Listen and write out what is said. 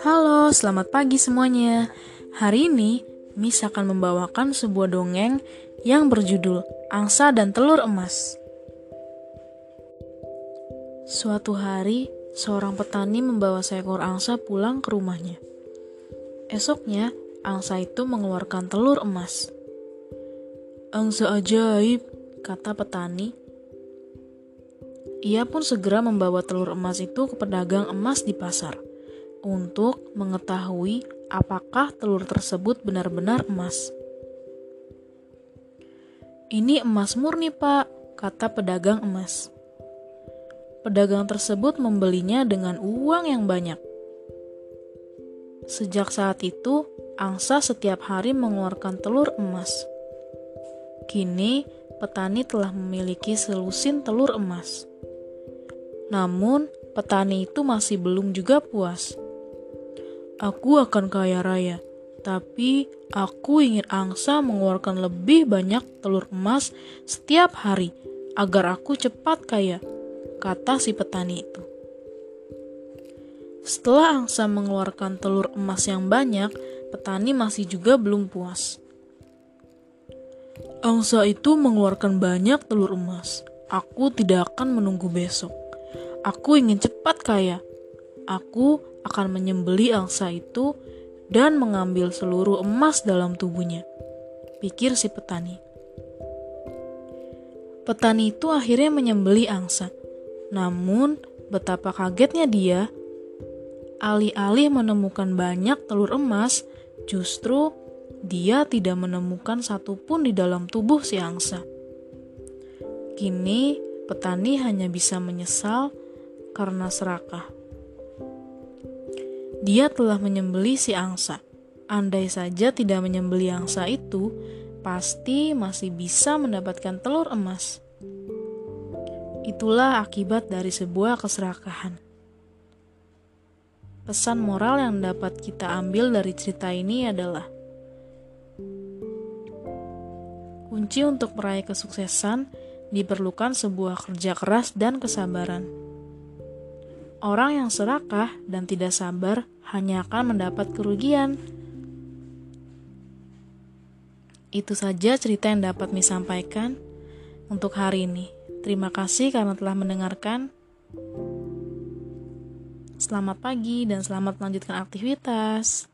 Halo, selamat pagi semuanya. Hari ini, Miss akan membawakan sebuah dongeng yang berjudul Angsa dan Telur Emas. Suatu hari, seorang petani membawa seekor angsa pulang ke rumahnya. Esoknya, angsa itu mengeluarkan telur emas. Angsa ajaib, kata petani. Ia pun segera membawa telur emas itu ke pedagang emas di pasar untuk mengetahui apakah telur tersebut benar-benar emas. Ini emas murni, Pak, kata pedagang emas. Pedagang tersebut membelinya dengan uang yang banyak. Sejak saat itu, angsa setiap hari mengeluarkan telur emas. Kini, petani telah memiliki selusin telur emas. Namun, petani itu masih belum juga puas aku akan kaya raya. Tapi aku ingin angsa mengeluarkan lebih banyak telur emas setiap hari agar aku cepat kaya, kata si petani itu. Setelah angsa mengeluarkan telur emas yang banyak, petani masih juga belum puas. Angsa itu mengeluarkan banyak telur emas. Aku tidak akan menunggu besok. Aku ingin cepat kaya. Aku akan menyembeli angsa itu dan mengambil seluruh emas dalam tubuhnya. Pikir si petani. Petani itu akhirnya menyembeli angsa. Namun, betapa kagetnya dia, alih-alih menemukan banyak telur emas, justru dia tidak menemukan satupun di dalam tubuh si angsa. Kini, petani hanya bisa menyesal karena serakah. Dia telah menyembeli si angsa. Andai saja tidak menyembeli angsa itu, pasti masih bisa mendapatkan telur emas. Itulah akibat dari sebuah keserakahan. Pesan moral yang dapat kita ambil dari cerita ini adalah kunci untuk meraih kesuksesan diperlukan sebuah kerja keras dan kesabaran. Orang yang serakah dan tidak sabar hanya akan mendapat kerugian. Itu saja cerita yang dapat saya sampaikan untuk hari ini. Terima kasih karena telah mendengarkan. Selamat pagi dan selamat melanjutkan aktivitas.